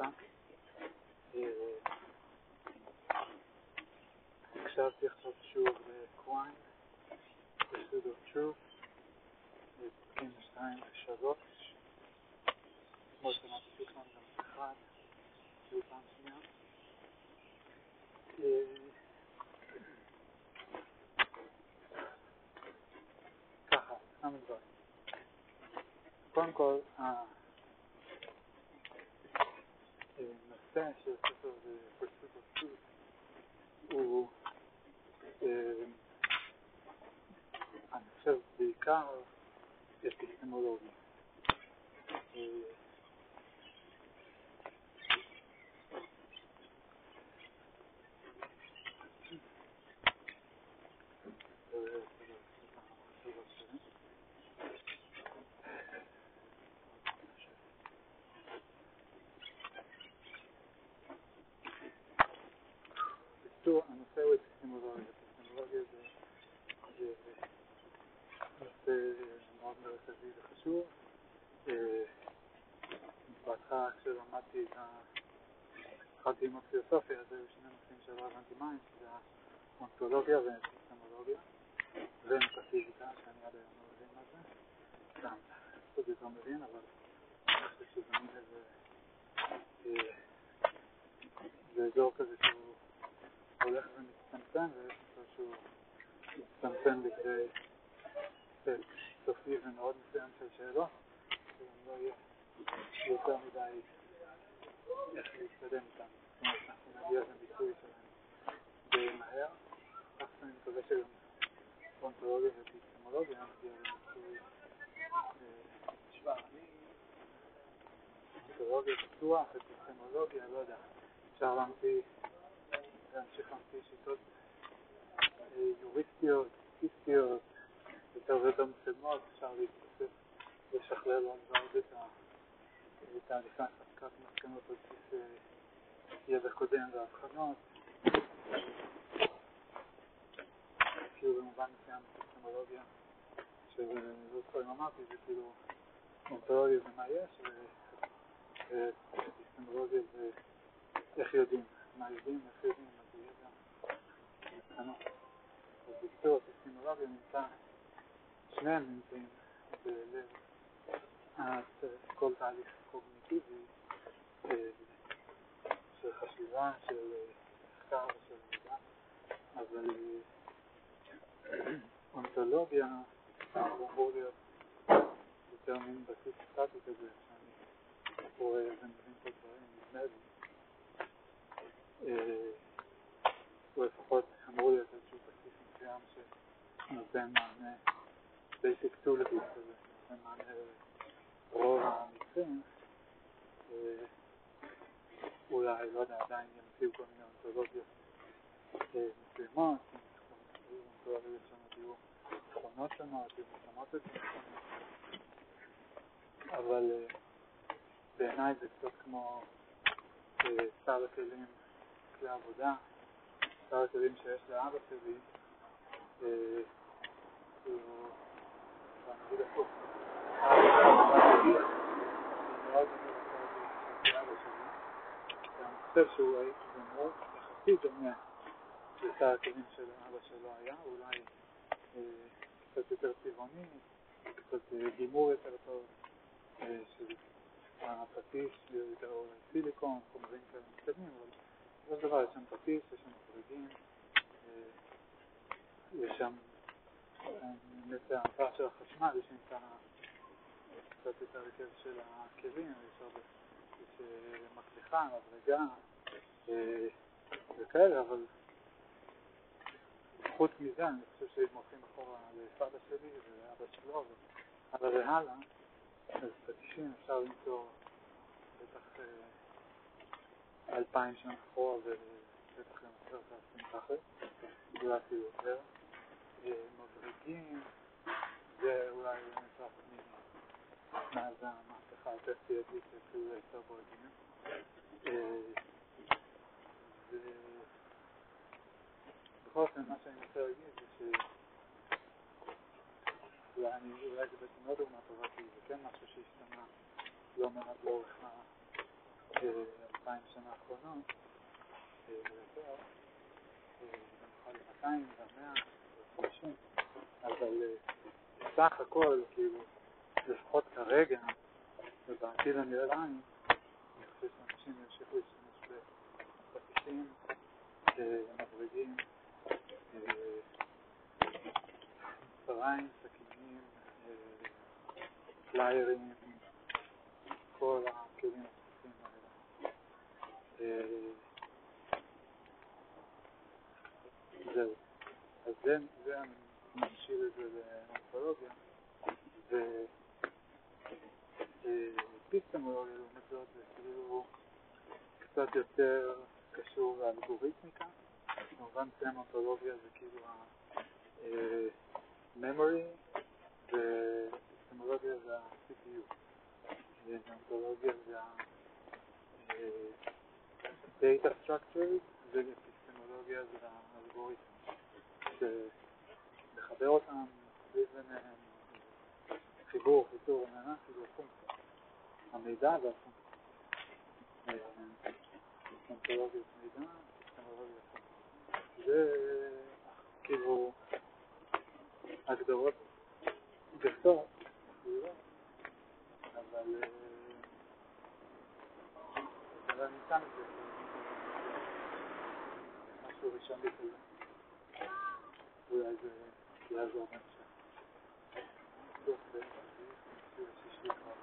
באמצע. הקשבתי עכשיו שוב לקוויין, פרסוד אוף טרוף, פרקים 2 ו-3, כמו שמעתי תכנון גם אחד, שהוא פעם שנייה. ככה, כמה דברים. קודם כל, הנושא של ספר פרסות אוף הוא, אני חושב, בעיקר אפיסטמולוגי. בקיצור, הנושא הוא אפיסטמולוגיה. אפיסטמולוגיה זה נושא מאוד מרכזי וחשוב. בהתחלה כשלמדתי את ה... התחלתי ללמוד פילוסופיה, היו שני נושאים שלא הבנתי מים, שזה האונתולוגיה ואפיסטמולוגיה, ומטאפיזיקה, שאני עד היום לא מבין מה זה. גם, קצת יותר מבין, אבל אני חושב שזה מין איזה... זה אזור כזה שהוא הולך ומצטמצם, ויש מצב שהוא מצטמצם לכדי סט סופי ומאוד מסוים של שאלות, שגם לא יהיה יותר מדי איך להתקדם איתם. אנחנו נגיע לביטוי שלהם די מהר. כך אני מקווה שגם אונתולוגיה ואפיסטמולוגיה נגיע לביטוי אונתולוגיה בטוח, אפיסטמולוגיה, לא יודע. אפשר להמציא להמשיך להמציא שיטות יוריסטיות, פיסטיות, יותר ויותר מתקדמות, אפשר להתבסס, לשכלל עוד ועוד את תהליכי הסקת מסקנות ידע קודם והבחנות. כאילו במובן מסוים אפיסטמולוגיה, שלא זוכר אם אמרתי, זה כאילו אונתולוגיה זה מה יש, ואפיסטמולוגיה זה איך יודעים. מה יודעים, איך יודעים, מה זה ידע. אז בקיצור, אפיסטמולוגיה נמצא, שניהם נמצאים בלב כל תהליך קוגניטיבי של חשיבה, של מחקר ושל מידע, אבל אונתולוגיה אמור להיות יותר מין בסיס סטטי כזה, שאני קורא ומבין את הדברים, נדמה לי. הוא לפחות אמור להיות איזשהו בסיס מסוים שנותן מענה basic tool כזה, שנותן מענה לרוב המקרים, אולי, לא יודע, עדיין ימציאו כל מיני אונתולוגיות מסוימות, אונתולוגיות שונות יהיו תכונות שונות, יהיו מותאמות את זה, אבל בעיניי זה קצת כמו סל הכלים כלי עבודה, סל הכלים שיש לאבא שלי, כאילו, אני אגיד הפוך, אני חושב שהוא מאוד יחסית דומה לסל הכלים של אבא שלו היה, אולי קצת יותר צבעוני, קצת דימור יותר טוב, של הפטיש, יותר סיליקון, חומרים כאלה מתקדמים, אבל בסופו של דבר יש שם פטיש, יש שם חריגים, יש שם באמת ההעברה של החשמל, יש שם קצת את הרכב של הכלים, יש הרבה, יש מקלחה, מברגה וכאלה, אבל חוץ מזה, אני חושב שאם הולכים אחורה לסבא שלי ולאבא שלו והלאה והלאה, אז פטישים אפשר למצוא בטח אלפיים שנה אחורה ובטח גם עשרת אלפים ככה, אולי אפילו יותר. מברגים, זה אולי נצטרך מאז המהפכה התעשייתית אפילו יותר ברגים. בכל אופן, מה שאני רוצה להגיד זה ש... אולי זה בעצם לא דוגמה טובה, כי זה כן משהו שהשתנה לא מעט לאורך באלפיים שנה האחרונות, ויותר, במיוחד 200 ומאה וחמישים, אבל בסך הכל, כאילו, לפחות כרגע, ובעתיד הנראה לעין, אני חושב שאנשים ימשיכו להשתמש בפטישים, מברגים, צריים, סכינים, פליירים, כל הכלים הפתוחים האלה. זהו. אז זה, זה אני ממשיל את זה לאנתולוגיה. ואפיסטמולוגיה לעומת זאת זה כאילו קצת יותר קשור לאלגוריתמיקה. כמובן סמנטולוגיה זה כאילו ה-memory ואפיסטמולוגיה זה ה-CPU. ואנתולוגיה זה ה-data structures ואפיסטמולוגיה זה האלגוריתם. לחבר אותם, סביב ביניהם, חיבור, חיתור, עניינה, כאילו הפונקציה. המידע והפונקציה. אנתולוגיות מידע. זה כאילו הגדרות גסות, אבל אבל ניתן את זה משהו ראשוני כזה. אולי זה יעזור בהמשך. בטוח בשישי השישי כבר.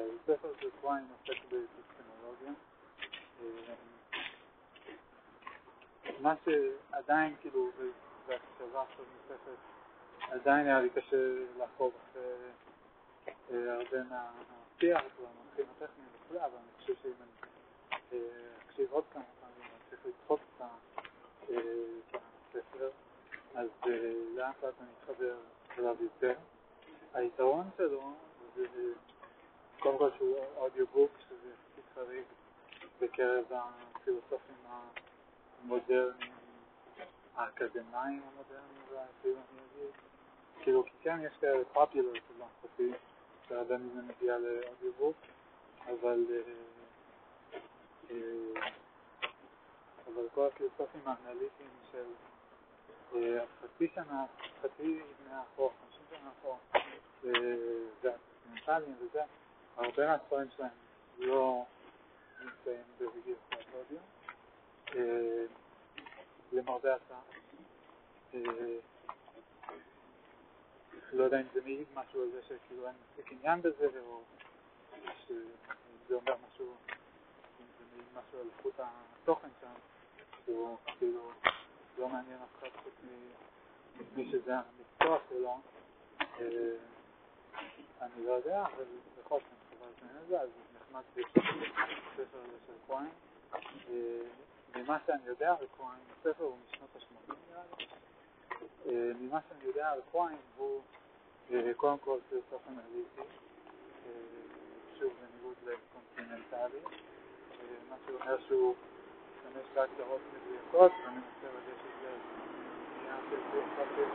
אז ספר של קוויין עוסק באפיסטמולוגיה. מה שעדיין, כאילו, בהקשבה עכשיו נוספת, עדיין היה לי קשה לעקוב אחרי הרבה מהשיח והמונחים הטכניים וכולי, אבל אני חושב שאם אני אקשיב עוד כמה פעמים, אני צריך לדחוף את הספר, אז לאט לאט אני אתחבר אליו יותר. היתרון שלו זה קודם כל שהוא אודיובוק, שזה יחסית חריג בקרב הפילוסופים המודרניים, האקדמיים המודרניים, אגיד, כאילו, כי כן יש כאלה פופולר פילוסופי, שהרבה מזה מגיע לאודיובוק, אבל אבל כל הפילוסופים האנליטיים של חצי שנה, חצי אחורה, חמישים שנה אחורה, והמנטליים וזה, הרבה מהספרים שלהם לא נמצאים בוויגרסת אודיו, למרבה הצעה. לא יודע אם זה מעיד משהו על זה שכאילו אין מספיק עניין בזה, או שזה אומר משהו, אם זה מעיד משהו על איכות התוכן שם, שהוא כאילו לא מעניין אף אחד חוץ ממי שזה המקצוע שלו. אני לא יודע, אבל בכל זאת אני חבר לפני זה, אז נחמד בספר הזה של כהן. ממה שאני יודע על כהן, הספר הוא משנות ה-80 נראה לי. ממה שאני יודע על כהן הוא קודם כל פילוסוף אנליטי, שוב בניגוד לקונטיננטלי, מה שאומר שהוא משתמש בהגדרות מדויקות ומנסה לגשת לבנייה של פילוסופיה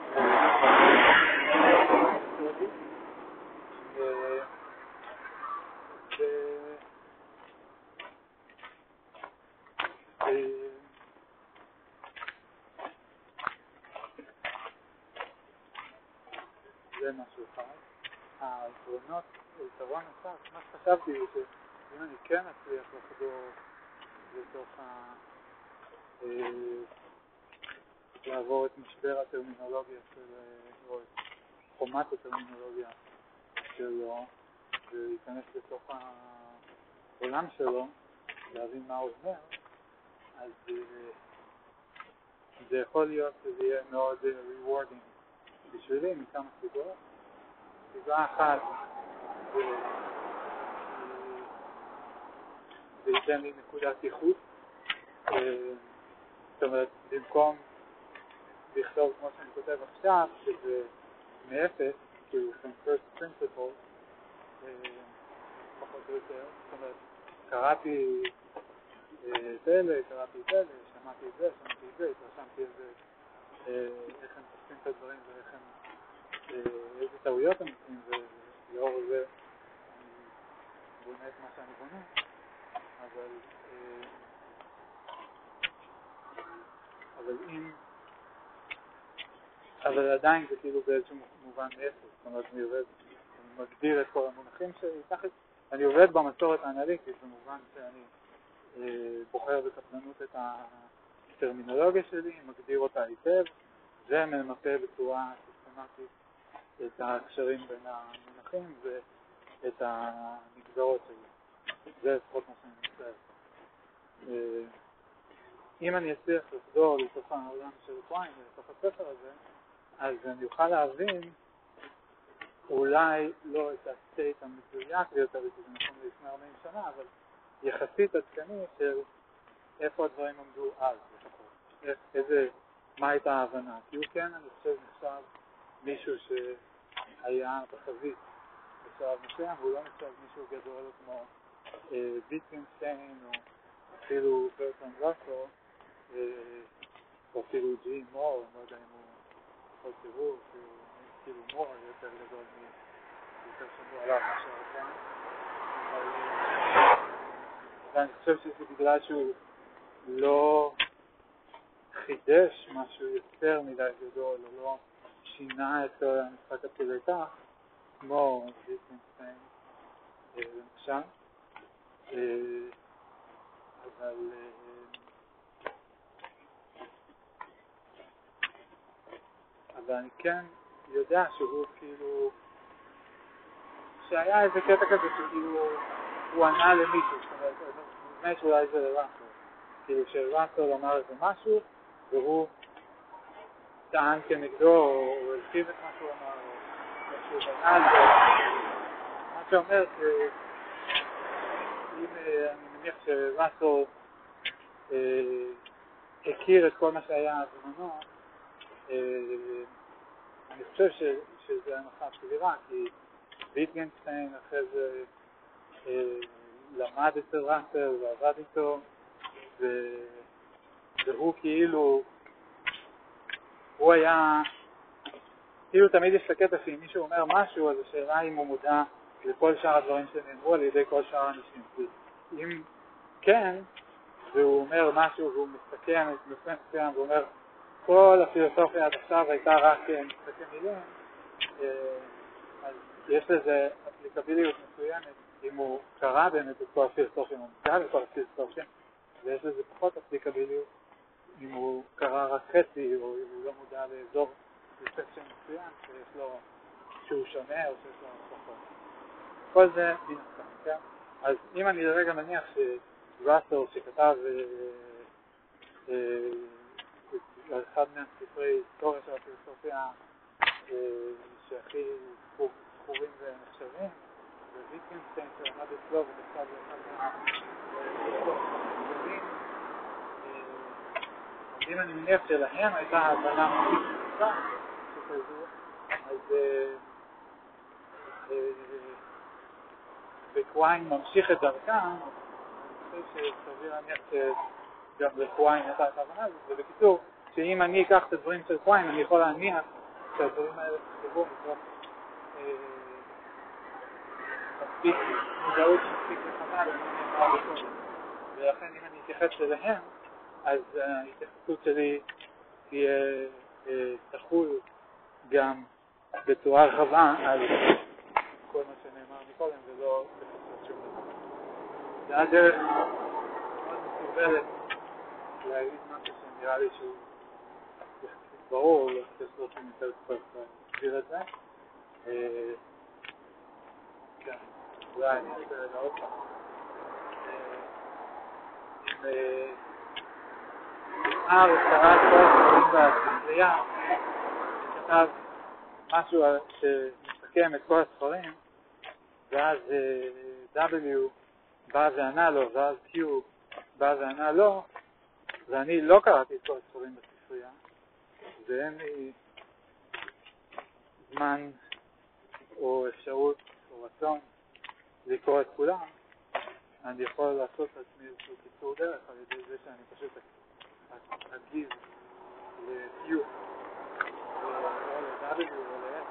זה משהו אחד. העקרונות, יתרון נוסף, מה שחשבתי הוא שאם אני כן אצליח לחדור לתוך ה... לעבור את משבר הטרמינולוגיה של, או את חומת הטרמינולוגיה שלו ולהיכנס לתוך העולם שלו, להבין מה אומר, אז זה יכול להיות שזה יהיה מאוד rewarding בשבילי מכמה סיבות. סיבה אחת זה, זה ייתן לי נקודת איכות, זאת אומרת, במקום לכתוב כמו שאני כותב עכשיו, שזה מאפס, כאילו from first principles, פחות או יותר. זאת אומרת, קראתי את אלה, קראתי את אלה, שמעתי את זה, שמעתי את זה, התרשמתי על זה, איך הם תופסים את הדברים ואיך הם, איזה טעויות הם עושים, ולאור זה אני בונה את מה שאני בונה, אבל אבל אם אבל עדיין זה כאילו באיזשהו מובן אפס, זאת אומרת אני עובד, אני מגדיר את כל המונחים שלי, אני עובד במסורת האנליטית במובן שאני אה, בוחר בקפדנות את הטרמינולוגיה שלי, מגדיר אותה היטב, וממפה בצורה סיסטמטית את הקשרים בין המונחים ואת הנגזרות שלי. זה לפחות מה שאני מצטער. אה, אם אני אצליח לחזור לתוך העולם של פריים, לתוך הספר הזה, אז אני אוכל להבין אולי לא את הסטייט המדויק ביותר, כי זה נכון לפני 40 שנה, אבל יחסית עדכני של איפה הדברים עמדו אז איזה, מה הייתה ההבנה. כי הוא כן, אני חושב, נחשב מישהו שהיה בחזית בשלב מסוים, והוא לא נחשב מישהו גדול כמו אה, ויטקינשטיין או אפילו ברטון ראסו, אה, או אפילו ג'י מור, אני לא יודע אם הוא יכול תראו, כאילו מור יותר גדול מיותר שמור עליו מאשר כאן. ואני חושב שזה בגלל שהוא לא חידש משהו יותר מדי גדול, או לא שינה את המשחק כדי כך, כמו ויטנשטיין למשל. אבל אבל אני כן יודע שהוא כאילו, שהיה איזה קטע כזה שכאילו הוא ענה למישהו, זאת אומרת, נדמה שאולי זה לראסל, כאילו שראסל אמר איזה משהו והוא טען כנגדו או הרחיב את מה שהוא אמר או משהו בנה מה שאומר שאם אני מניח שראסל אה, הכיר את כל מה שהיה בזמנו, אה, אני חושב שזה הנחה סבירה, כי ויטגנשטיין אחרי זה אה, למד אצל ראסל ועבד איתו, והוא כאילו, הוא היה, כאילו תמיד יש את הקטע שאם מישהו אומר משהו, אז השאלה אם הוא מודע לכל שאר הדברים שנאמרו על ידי כל שאר האנשים. אם כן, והוא אומר משהו והוא מסתכם את נושא מסוים ואומר כל הפילוסופיה עד עכשיו הייתה רק משחקי מילים, אה, אז יש לזה אפליקביליות מסוימת אם הוא קרא באמת את כל הפילוסופים, או מודע לכל הפילוסופים, ויש לזה פחות אפליקביליות אם הוא קרא רק חצי, או אם הוא לא מודע לאזור סקשן מסוים שיש לו, שהוא שונה או שיש לו פחות. כל זה מן הסתם, כן? אז אם אני לרגע מניח שראסל שכתב אה, אה, אחד מהספרי היסטוריה של הפילוסופיה שהכי זכורים ונחשבים, וויטקינשטיין שלמד אצלו וכתב לאחד אם אני מניח שלהם הייתה הבנה מספיק פשוטה שכזו, אז וקוויין ממשיך את דרכם, אני חושב שסביר להניח שגם לקוויין הייתה את ההבנה הזאת, ובקיצור, שאם אני אקח את הדברים של קוויין, אני יכול להניח שהדברים האלה נכתבו מתוך מספיק מודעות מספיק בקודם. ולכן אם אני אתייחס אליהם, אז ההתייחסות שלי תהיה, תחול גם בצורה רחבה על כל מה שנאמר מקודם, ולא לפסות שום דבר. זה היה דרך מאוד מסובלת להגיד משהו שנראה לי שהוא ברור, לא צריך דרכים יותר קצת להסביר את זה. כן, אולי אני אעשה רגע עוד פעם. נשאר קרא כל בספרייה, כתב משהו שמסכם את כל הספרים, ואז W בא וענה לו, ואז Q בא וענה לו, ואני לא קראתי את כל הספרים בספרייה, ואין לי זמן או אפשרות או רצון לקרוא את כולם, אני יכול לעשות לעצמי איזשהו קיצור דרך על ידי זה שאני פשוט אגיב ל-Q או ל-W או ל-S.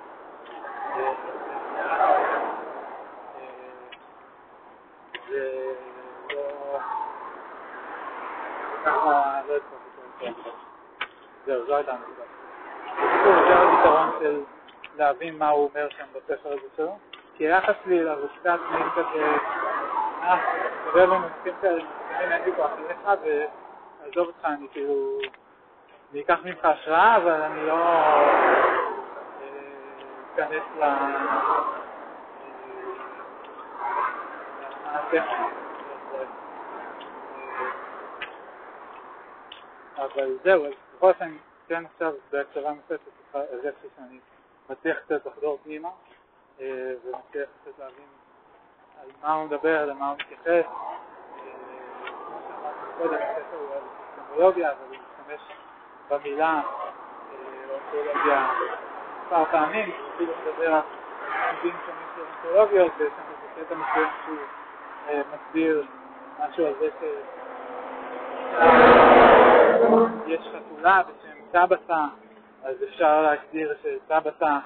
זה לא... ככה לא הצלחתי זהו, זו הייתה הנקודה. זה הפתרון של להבין מה הוא אומר שם בספר הזה שלו. כי היחס לי אליו הוא קצת מעין כזה, אה, מדבר במונחים כאלה, אין לי כוח אליך ועזוב אותך, אני כאילו, אני אקח ממך השראה, אבל אני לא אכנס ל... אבל זהו, אז בכל אופן, כן עכשיו בהקשבה נוספת, הרגשתי שאני מצליח קצת לחדור פנימה ומצליח קצת להבין על מה הוא מדבר, למה הוא מתייחס. כמו שאמרתי קודם, הספר הוא על אפיסטמולוגיה, אבל הוא משתמש במילה אונתולוגיה מספר פעמים, הוא אפילו מדבר על סוגים שונים של אונתולוגיות, ויש שם איזה קטע מסוים שהוא מסביר משהו על זה שיש חתולה בשם טבסה, אז אפשר להגדיר שטבסה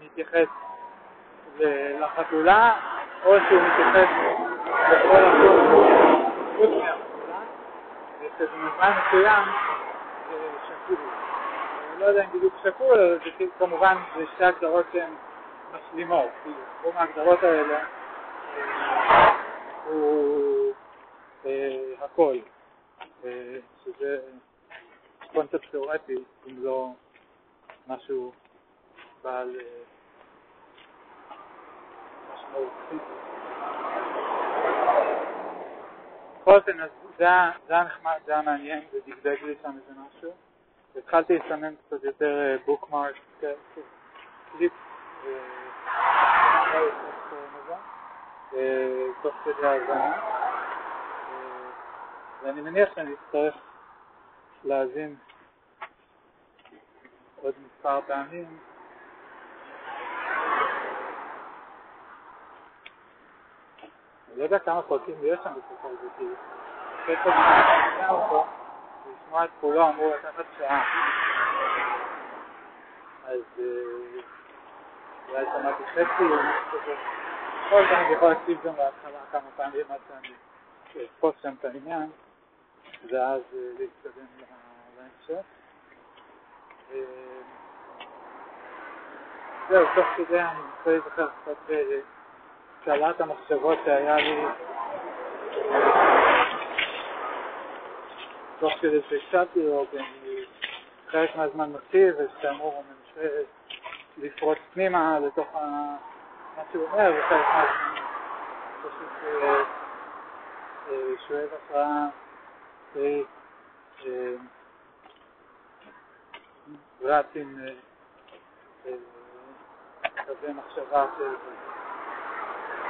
מתייחס לחתולה, או שהוא מתייחס לכל הכל חוץ מהחתולה, ושבמובן מסוים זה שקול. אני לא יודע אם בדיוק שקול, אבל זה כמובן זה שתי הגדרות שהן משלימות, כאילו, תחום ההגדרות האלה הוא הכל, שזה קונספט תיאורטי, אם לא משהו בעל. בכל אופן, אז זה היה נחמד, זה היה מעניין, זה דגדג לי שם איזה משהו. התחלתי לסמן קצת יותר בוקמארק, קליפ, תוך כדי ההאזנה. ואני מניח שאני אצטרך להאזין עוד מספר פעמים. אני לא יודע כמה פרקים יש שם בסופו של אחרי כל שאני שומע אותו, לשמוע את כולו אמור לקחת שעה. אז אולי שמעתי חצי או משהו כזה. כל פעם אני יכול להקשיב גם בהתחלה כמה פעמים עד שאני אתפוס שם את העניין, ואז להתקדם להמשך. זהו, תוך כדי אני רוצה להיזכר קצת בקלת המחשבות שהיה לי. תוך כדי שהקשבתי לו, כי אני חלק מהזמן מקשיב, ושאמור הוא מנסה לפרוץ פנימה לתוך מה שהוא אומר, וחלק מהזמן. פשוט שואב השראה רץ עם כזה מחשבה של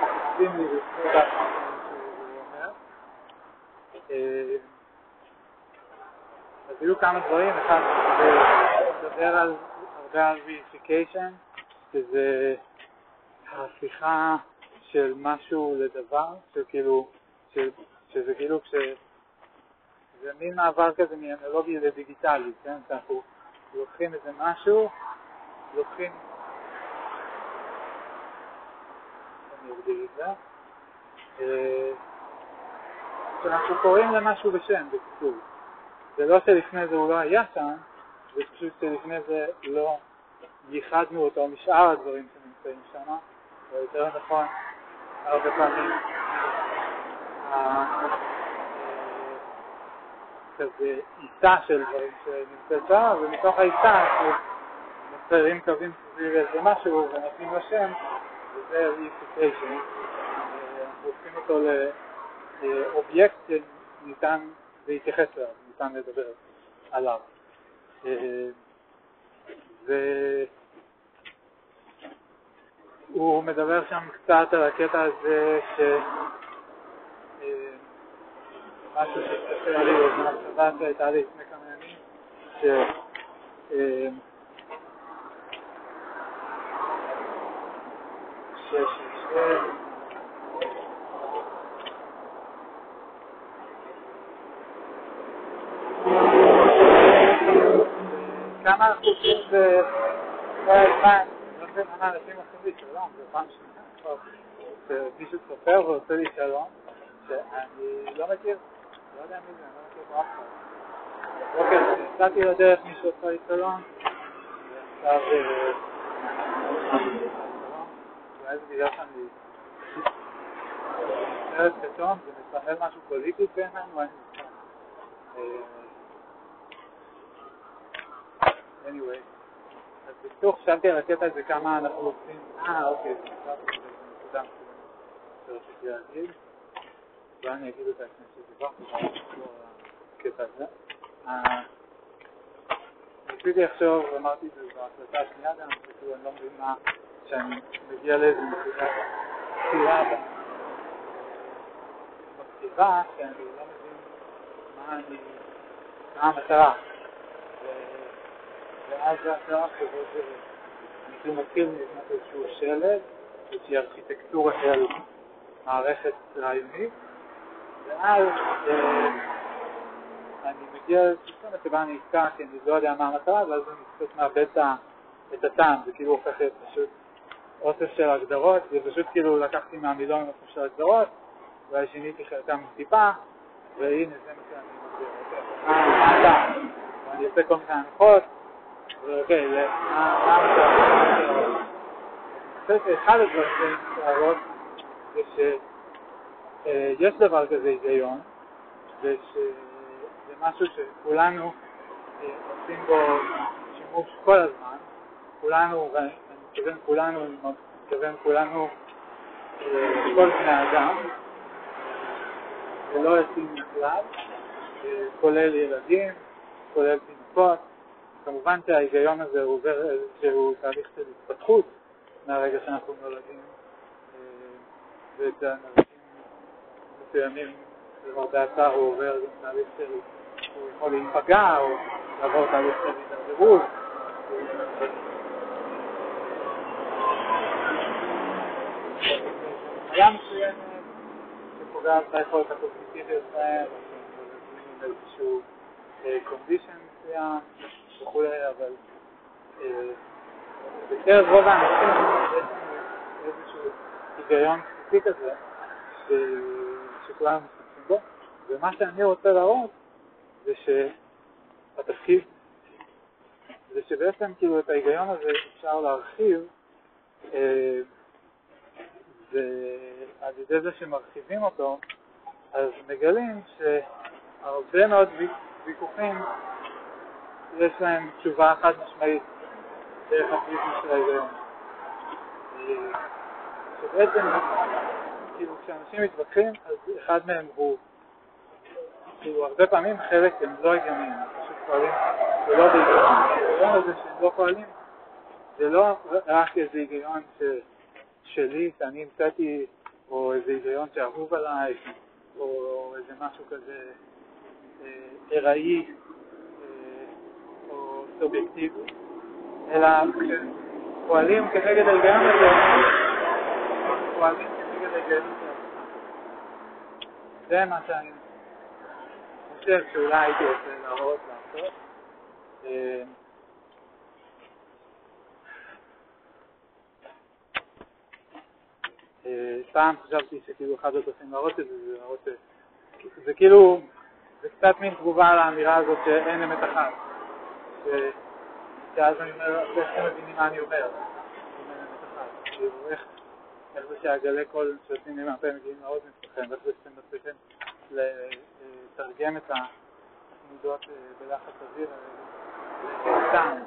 עושים לי לפני דעת. אז היו כמה דברים, אחד מדבר על הרבה על reification, שזה ההפיכה של משהו לדבר, שכאילו, שזה כאילו כש... זה מין מעבר כזה מאנלוגי לדיגיטלי, כן? אנחנו לוקחים איזה משהו, לוקחים... אני אגדיר את זה. שאנחנו קוראים למשהו בשם, בקיצור. זה לא שלפני זה הוא לא היה שם, זה פשוט שלפני זה לא ייחדנו אותו משאר הדברים שנמצאים שם, או יותר נכון, הרבה פעמים כזה עיסה של דברים שנמצאת שם, ומתוך העיסה נוצרים קווים סביב איזה משהו ונותנים לו שם, וזה reification. הופכים אותו לאובייקט שניתן להתייחס אליו, ניתן לדבר עליו. והוא מדבר שם קצת על הקטע הזה ש... משהו שהתקשר לי במחשבה שהייתה לי לפני כמה ימים. sessions. Man. כמה אנחנו לי שלום, זו פעם שנייה, מישהו סופר ועושה לי שלום, שאני לא מכיר, לא יודע מי זה, אני לא מכיר אף אחד. בבוקר יצאתי לדרך, מישהו עשה לי שלום, ועכשיו... אה, אולי זה בגלל שאני סרט כתום, זה מסמל משהו פוליטי בינינו, אין לי anyway, אז בקיצור חשבתי על הקטע הזה כמה אנחנו עושים, אה אוקיי, זה נקודה שרציתי להגיד, אולי אני אגיד אותה לפני שדיברתי, הקטע הזה. ניסיתי לחשוב, אמרתי את זה בהחלטה השנייה גם, שכאילו אני לא מבין מה, שאני מגיע לאיזה נקודה סתירה בכתיבה, שאני לא מבין מה אני, מה המטרה. ואז ההצעה כזאת, אני כאילו מתחיל לבנות איזשהו שלד, איזושהי ארכיטקטורה של מערכת רעיונית, ואז אני מגיע לסיטואציה שבה אני אתקע, כי אני לא יודע מה המטרה, ואז אני קצת מאבד את הטעם, זה כאילו הופך להיות פשוט אוסף של הגדרות, זה פשוט כאילו לקחתי מהמילון אוסף של הגדרות, ואולי שיניתי חלקם טיפה, והנה זה מה שאני מגדיר, מה הטעם? ואני עושה כל מיני הנחות, ואוקיי, מה המטרה? אני חושב שאחד הדברים להראות זה שיש דבר כזה היגיון, ושזה משהו שכולנו עושים בו שימוש כל הזמן, כולנו, מתכוון כולנו, מתכוון כולנו, כל בני אדם, ולא יוצאים מכלל, כולל ילדים, כולל תינוקות. כמובן שההיגיון הזה הוא עובר איזשהו תהליך של התפתחות מהרגע שאנחנו נולדים, ואצל אנשים מסוימים, למרבה הצער, הוא עובר גם תהליך של, הוא יכול להיפגע או לעבור תהליך של הידרדרות. חיה מסוימת שפוגעת ביכולת הקוגניטיביות שלהם, איזשהו קונדישן מסוים וכולי, אבל בקרב רוב האנשים יש איזשהו היגיון בסיסי כזה שכולנו משתמשים בו, ומה שאני רוצה להראות זה שהתפקיד זה שבעצם כאילו את ההיגיון הזה אפשר להרחיב ועל ידי זה שמרחיבים אותו, אז מגלים שהרבה מאוד ויכוחים יש להם תשובה חד משמעית דרך הפריזמה של ההיגיון. שבעצם, כאילו כשאנשים מתווכחים, אז אחד מהם הוא, כאילו הרבה פעמים חלק הם לא הגיוניים, פשוט פועלים ולא בהיגיון. ההיגיון הזה שהם לא פועלים, זה לא רק איזה היגיון ש... שלי שאני המצאתי, או איזה היגיון שאהוב עליי, או איזה משהו כזה ארעי או סובייקטיבי, אלא כשפועלים כנגד ההיגיון הזה, פועלים כנגד ההיגיון הזה. זה מה שאני חושב שאולי הייתי רוצה להראות לעשות. פעם חשבתי שכאילו אחד הדרכים להראות את זה, זה להראות, זה כאילו, זה קצת מין תגובה לאמירה הזאת שאין אמת אחת. שאז אני אומר, איך אתם מבינים מה אני אומר? כאילו, איך זה שהגלי קול שיוצאים לי מהפה מגיעים לאוזן שלכם, איך זה שאתם מצליחים לתרגם את התנודות בלחץ אוויר לטעם,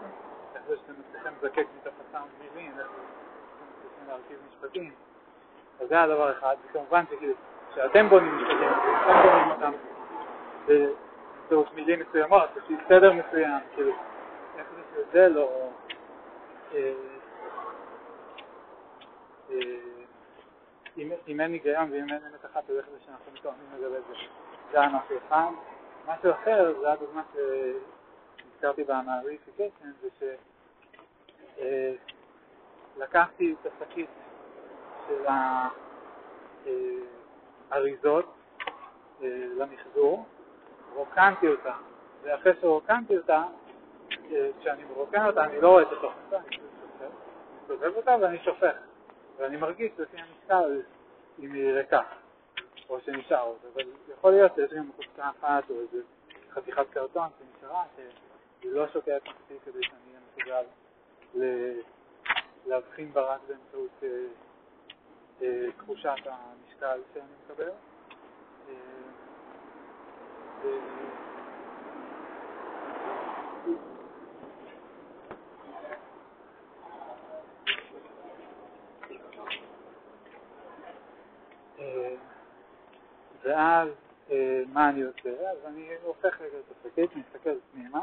איך זה שאתם מצליחים לזקק מתוך הסאונד מילים, איך זה שאתם מצליחים להרכיב משפטים. אז זה הדבר אחד, וכמובן שאתם בונים משפטים, אתם בונים אותם באמצעות מילים מסוימות, לפי סדר מסוים, כאילו, איך זה שזה לא... אם אין היגיון ואם אין אמת אחת, אז איך זה שאנחנו מתואמים לגבי זה? זה משהו אחד. משהו אחר, זה הדוגמה שהזכרתי במעריפיקיישן, זה שלקחתי את השקית של האריזות למחזור, רוקנתי אותה, ואחרי שרוקנתי אותה, כשאני מרוקן אותה אני לא רואה את התוכן, אני מסובב אותה ואני שופך, ואני מרגיש לפי המשקל אם היא ריקה, או שנשאר עוד, אבל יכול להיות שיש גם חוצה אחת או איזה חתיכת קרטון שנשארה, שהיא לא שוקעת מספיק כדי שאני אהיה מסוגל להבחין בה רק באמצעות תחושת המשקל שאני מקבל. ואז מה אני עושה? אז אני הופך רגע את השקית, מסתכל פנימה,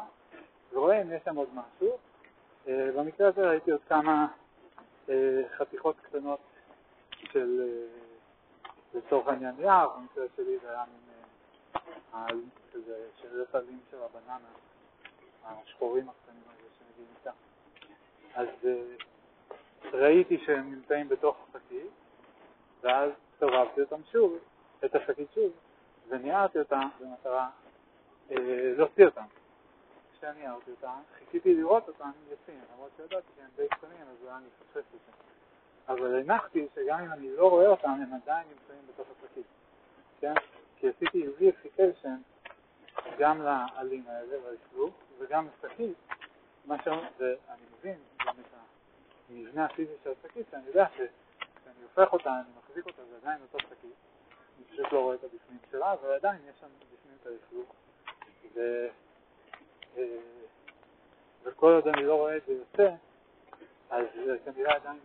ורואה אם יש שם עוד משהו. במקרה הזה ראיתי עוד כמה חתיכות קטנות של, לצורך העניין יער, במקרה שלי זה היה מין שאריות עלים של הבננה, השחורים הקטנים האלה שמגיעים איתה. אז ראיתי שהם נמצאים בתוך השקית, ואז סובבתי אותם שוב, את השקית שוב, וניערתי אותה במטרה אה, להוציא אותם. כשניערתי אותה, חיכיתי לראות אותם יוצאים, למרות שידעתי שהם די קטנים, אז אולי אני אפספס את. אבל הנחתי שגם אם אני לא רואה אותם, הם עדיין נמצאים בתוך השקית. כן? כי עשיתי ויריפיקיישן גם לעלים האלה, והאכלוך, וגם לשקית, מה שאומר, ואני מבין גם את המבנה הפיזי של השקית, שאני יודע שכשאני הופך אותה, אני מחזיק אותה, זה עדיין אותו שקית, אני פשוט לא רואה את הבפנים שלה, אבל עדיין יש שם בפנים את האכלוך. ו... אה, וכל עוד אני לא רואה את זה יוצא, אז כנראה עדיין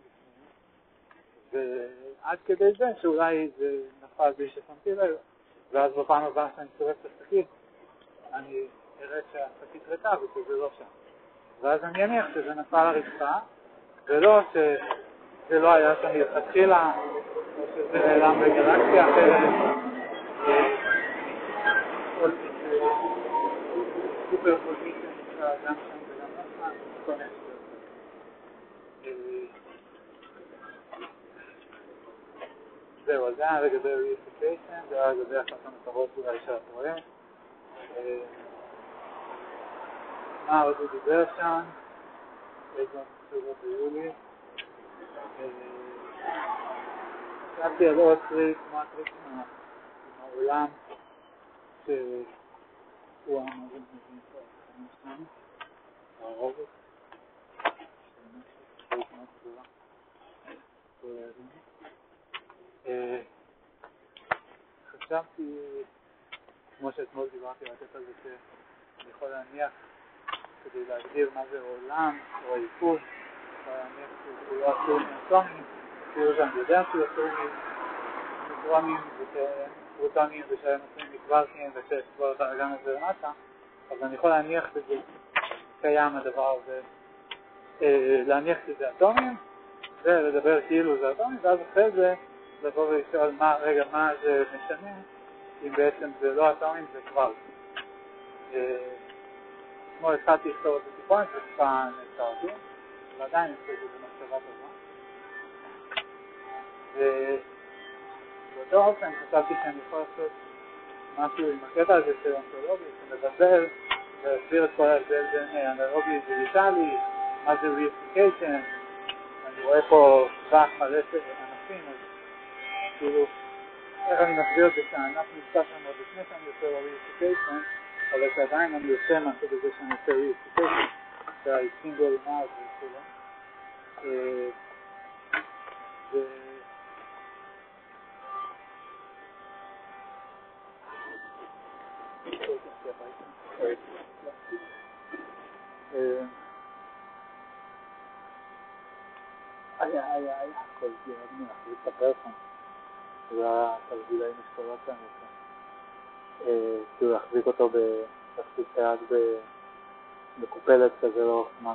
ועד כדי זה שאולי זה נפל בי ששמתי לב, ואז בפעם הבאה שאני צורף את השקית, אני אראה שהשקית ריקה ושזה לא שם. ואז אני אניח שזה נפל לרצפה, ולא שזה לא היה שם מלכתחילה, או שזה נעלם בגלקסיה אחרת, סופר פוזיציה כל מיני זהו, אז זה היה לגבי ריאיפיקיישן, זה היה לגבי אחת המטרות אולי של הפרויקט. מה עוד הוא דיבר שם? איזה מסורות ביולי. חשבתי על עוד טריק, מה טריק עם העולם, שהוא פה, חמש הרובוט, שבאמת מאוד גדולה. חשבתי, כמו שאתמול דיברתי על הקטע הזה, שאני יכול להניח כדי להגדיר מה זה עולם או היקום, יכול להניח שהוא לא אסור מאטומים, כאילו שאני יודע שהוא אסור מפרומים ופרוטונים ושהם עושים מקוורקים בלאגן הזה למטה, אז אני יכול להניח שזה קיים הדבר הזה, להניח שזה אטומים ולדבר כאילו זה אטומים, ואז אחרי זה לבוא ולשאול מה, רגע, מה זה משנה, אם בעצם זה לא אטומים, זה כבר. אתמול התחלתי לכתוב את הטיפונת וטיפה נעצרתי, ועדיין יש לזה במחשבה טובה. ובאותו אופן חשבתי שאני יכול לעשות משהו עם הקטע הזה של אונטולוגיה, שמדבר ולהסביר את כל ההבדל בין אנלוגי דיגיטלי, מה זה reification, אני רואה פה טווח מלא של ענפים, אז כאילו, איך אני מסביר את זה שהענף נמצא שם עוד לפני שאני עושה לו reification, אבל שעדיין אני עושה משהו בזה שאני עושה ריאפיקיישן, שהאיסינגל נאז וכו'. היה, היה, היה, הכל הגיע, אני מחליט לספר לכם. זה היה תרגילי משקולות שאני עושה. כאילו להחזיק אותו בתחתית היד מקופלת כזה לאורך זמן.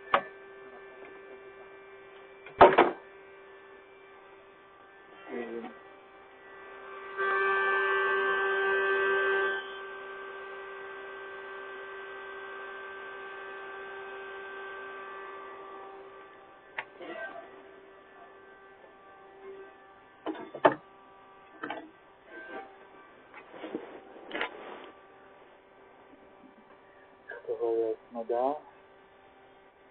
לתוך מלך חיים אדומים כאלה, שהייתי מים באמת, זה היה נראה סתם והולכת כזה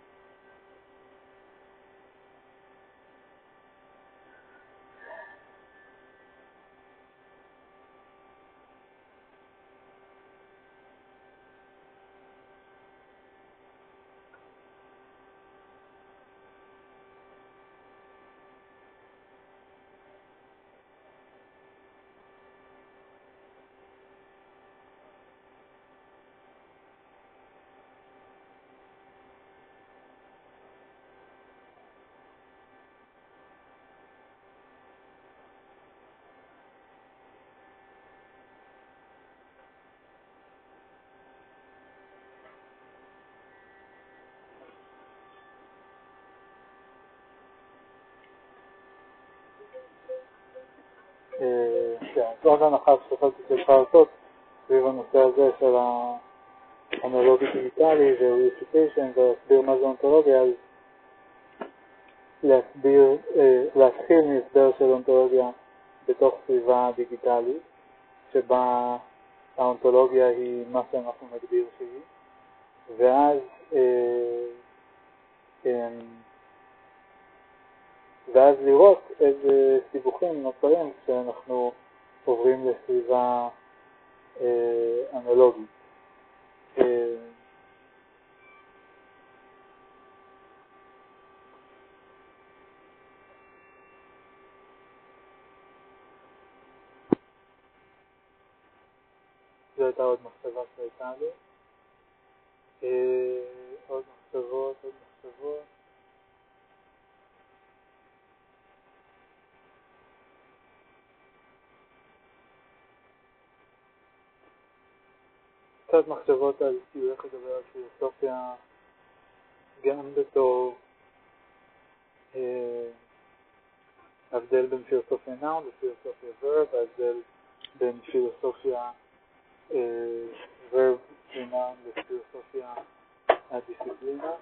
איזשהו מדע כן, זאת הנחה שחשבתי שצריכה לעשות סביב הנושא הזה של האנלוגי דיגיטלי ו-Reification ולהסביר מה זה אונתולוגיה, אז להסביר, להתחיל מהסבר של אונתולוגיה בתוך סביבה דיגיטלית, שבה האונתולוגיה היא מה שאנחנו נגדיר שהיא, ואז ואז לראות איזה סיבוכים נוצרים כשאנחנו עוברים לסביבה אה, אנלוגית. אה, זו הייתה עוד מחשבה שהייתה לי. אה, עוד מחשבות, עוד מחשבות. קצת מחשבות על כאילו איך לדבר על פילוסופיה גם בתור אה, הבדל בין פילוסופיה נאון לפילוסופיה ורב, ההבדל בין פילוסופיה ורב ונאון לפילוסופיה הדיסציפלינה.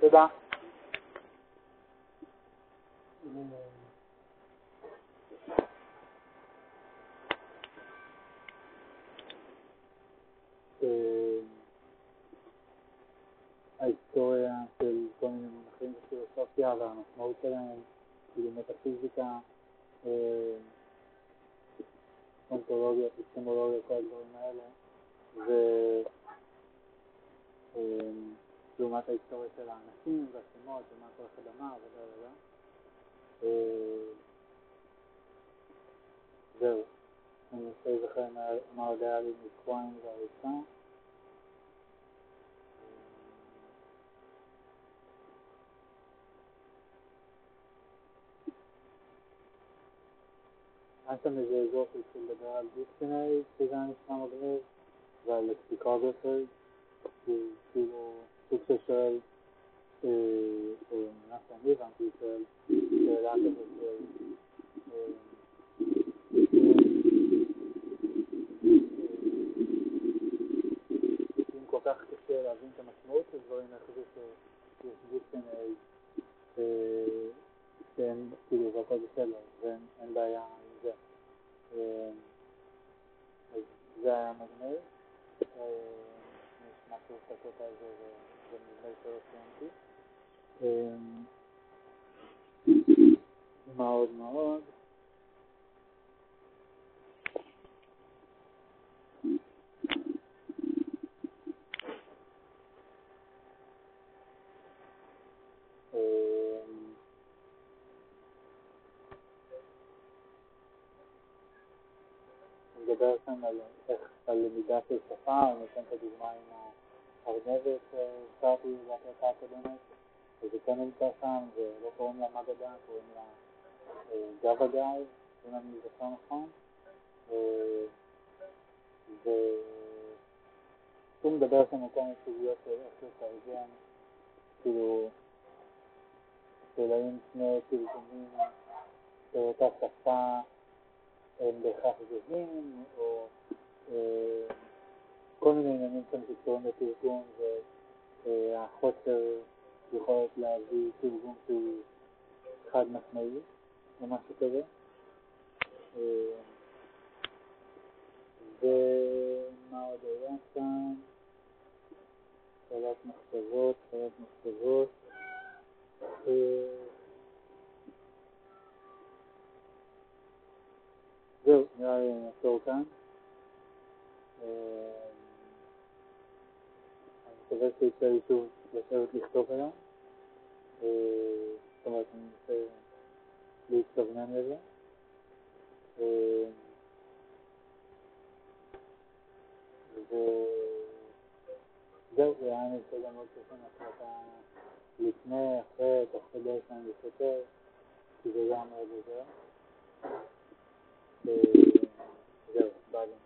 תודה. ההיסטוריה של כל מיני מונחים בפילוסופיה והמשמעות שלהם, כאילו מטאפיזיקה, אונתולוגיה, פיסטמולוגיה, כל הדברים האלה, ולעומת ההיסטוריה של האנשים והשמות ומה כל אחד אמר וכו'. זהו, אני רוצה להיזכר מה עוד היה לי מכהן והריצה. היה שם איזה אזור שהתחיל לדבר על דיסקינרי, שזה היה נשמע מגניב, ועל לקסיקוגרפר, כאילו סוג של שואל, מה שאני הבנתי, שואל שאלה כזאת של אם כל כך קשה להבין את המשמעות של דברים, איך זה שיש דיסקינרי שהם כאילו והכל בסדר, ואין בעיה עם זה. אז זה היה מגניב. נשמע שוב קצת על זה, ונדמה לי שלא סיימתי. מאוד מאוד. מדבר כאן על, איך, על למידה של שפה, אני נותן את הדוגמה עם הארנבת שהזכרתי בהקלטה הקודמת, וזה כן נמצא שם, ולא קוראים לה מגדה, קוראים לה גבה גיא, אם אני זוכר נכון. והוא מדבר שם על כל מיני סוגיות של איך לתרגם, כאילו, של שני תרגומים באותה שפה הם בהכרח זהים, או אה, כל מיני עניינים שם שקשורים לתרגום והחוסר יכולת להביא תרגום שהוא חד משמעי, או משהו כזה. אה, ומה עוד היה כאן? שאלת מחשבות, שאלת מחשבות. זהו, נראה לי נעצור כאן. מקווה שיצא לי שוב לשבת לכתוב היום. זאת אומרת, אני מנסה להתכוונן לזה. וזהו, זה היה נמצא גם עוד פעם החלטה לפני, אחרי, תוך כדי שאני מסתכל, כי זה גם מאוד עוזר. זהו, ביי.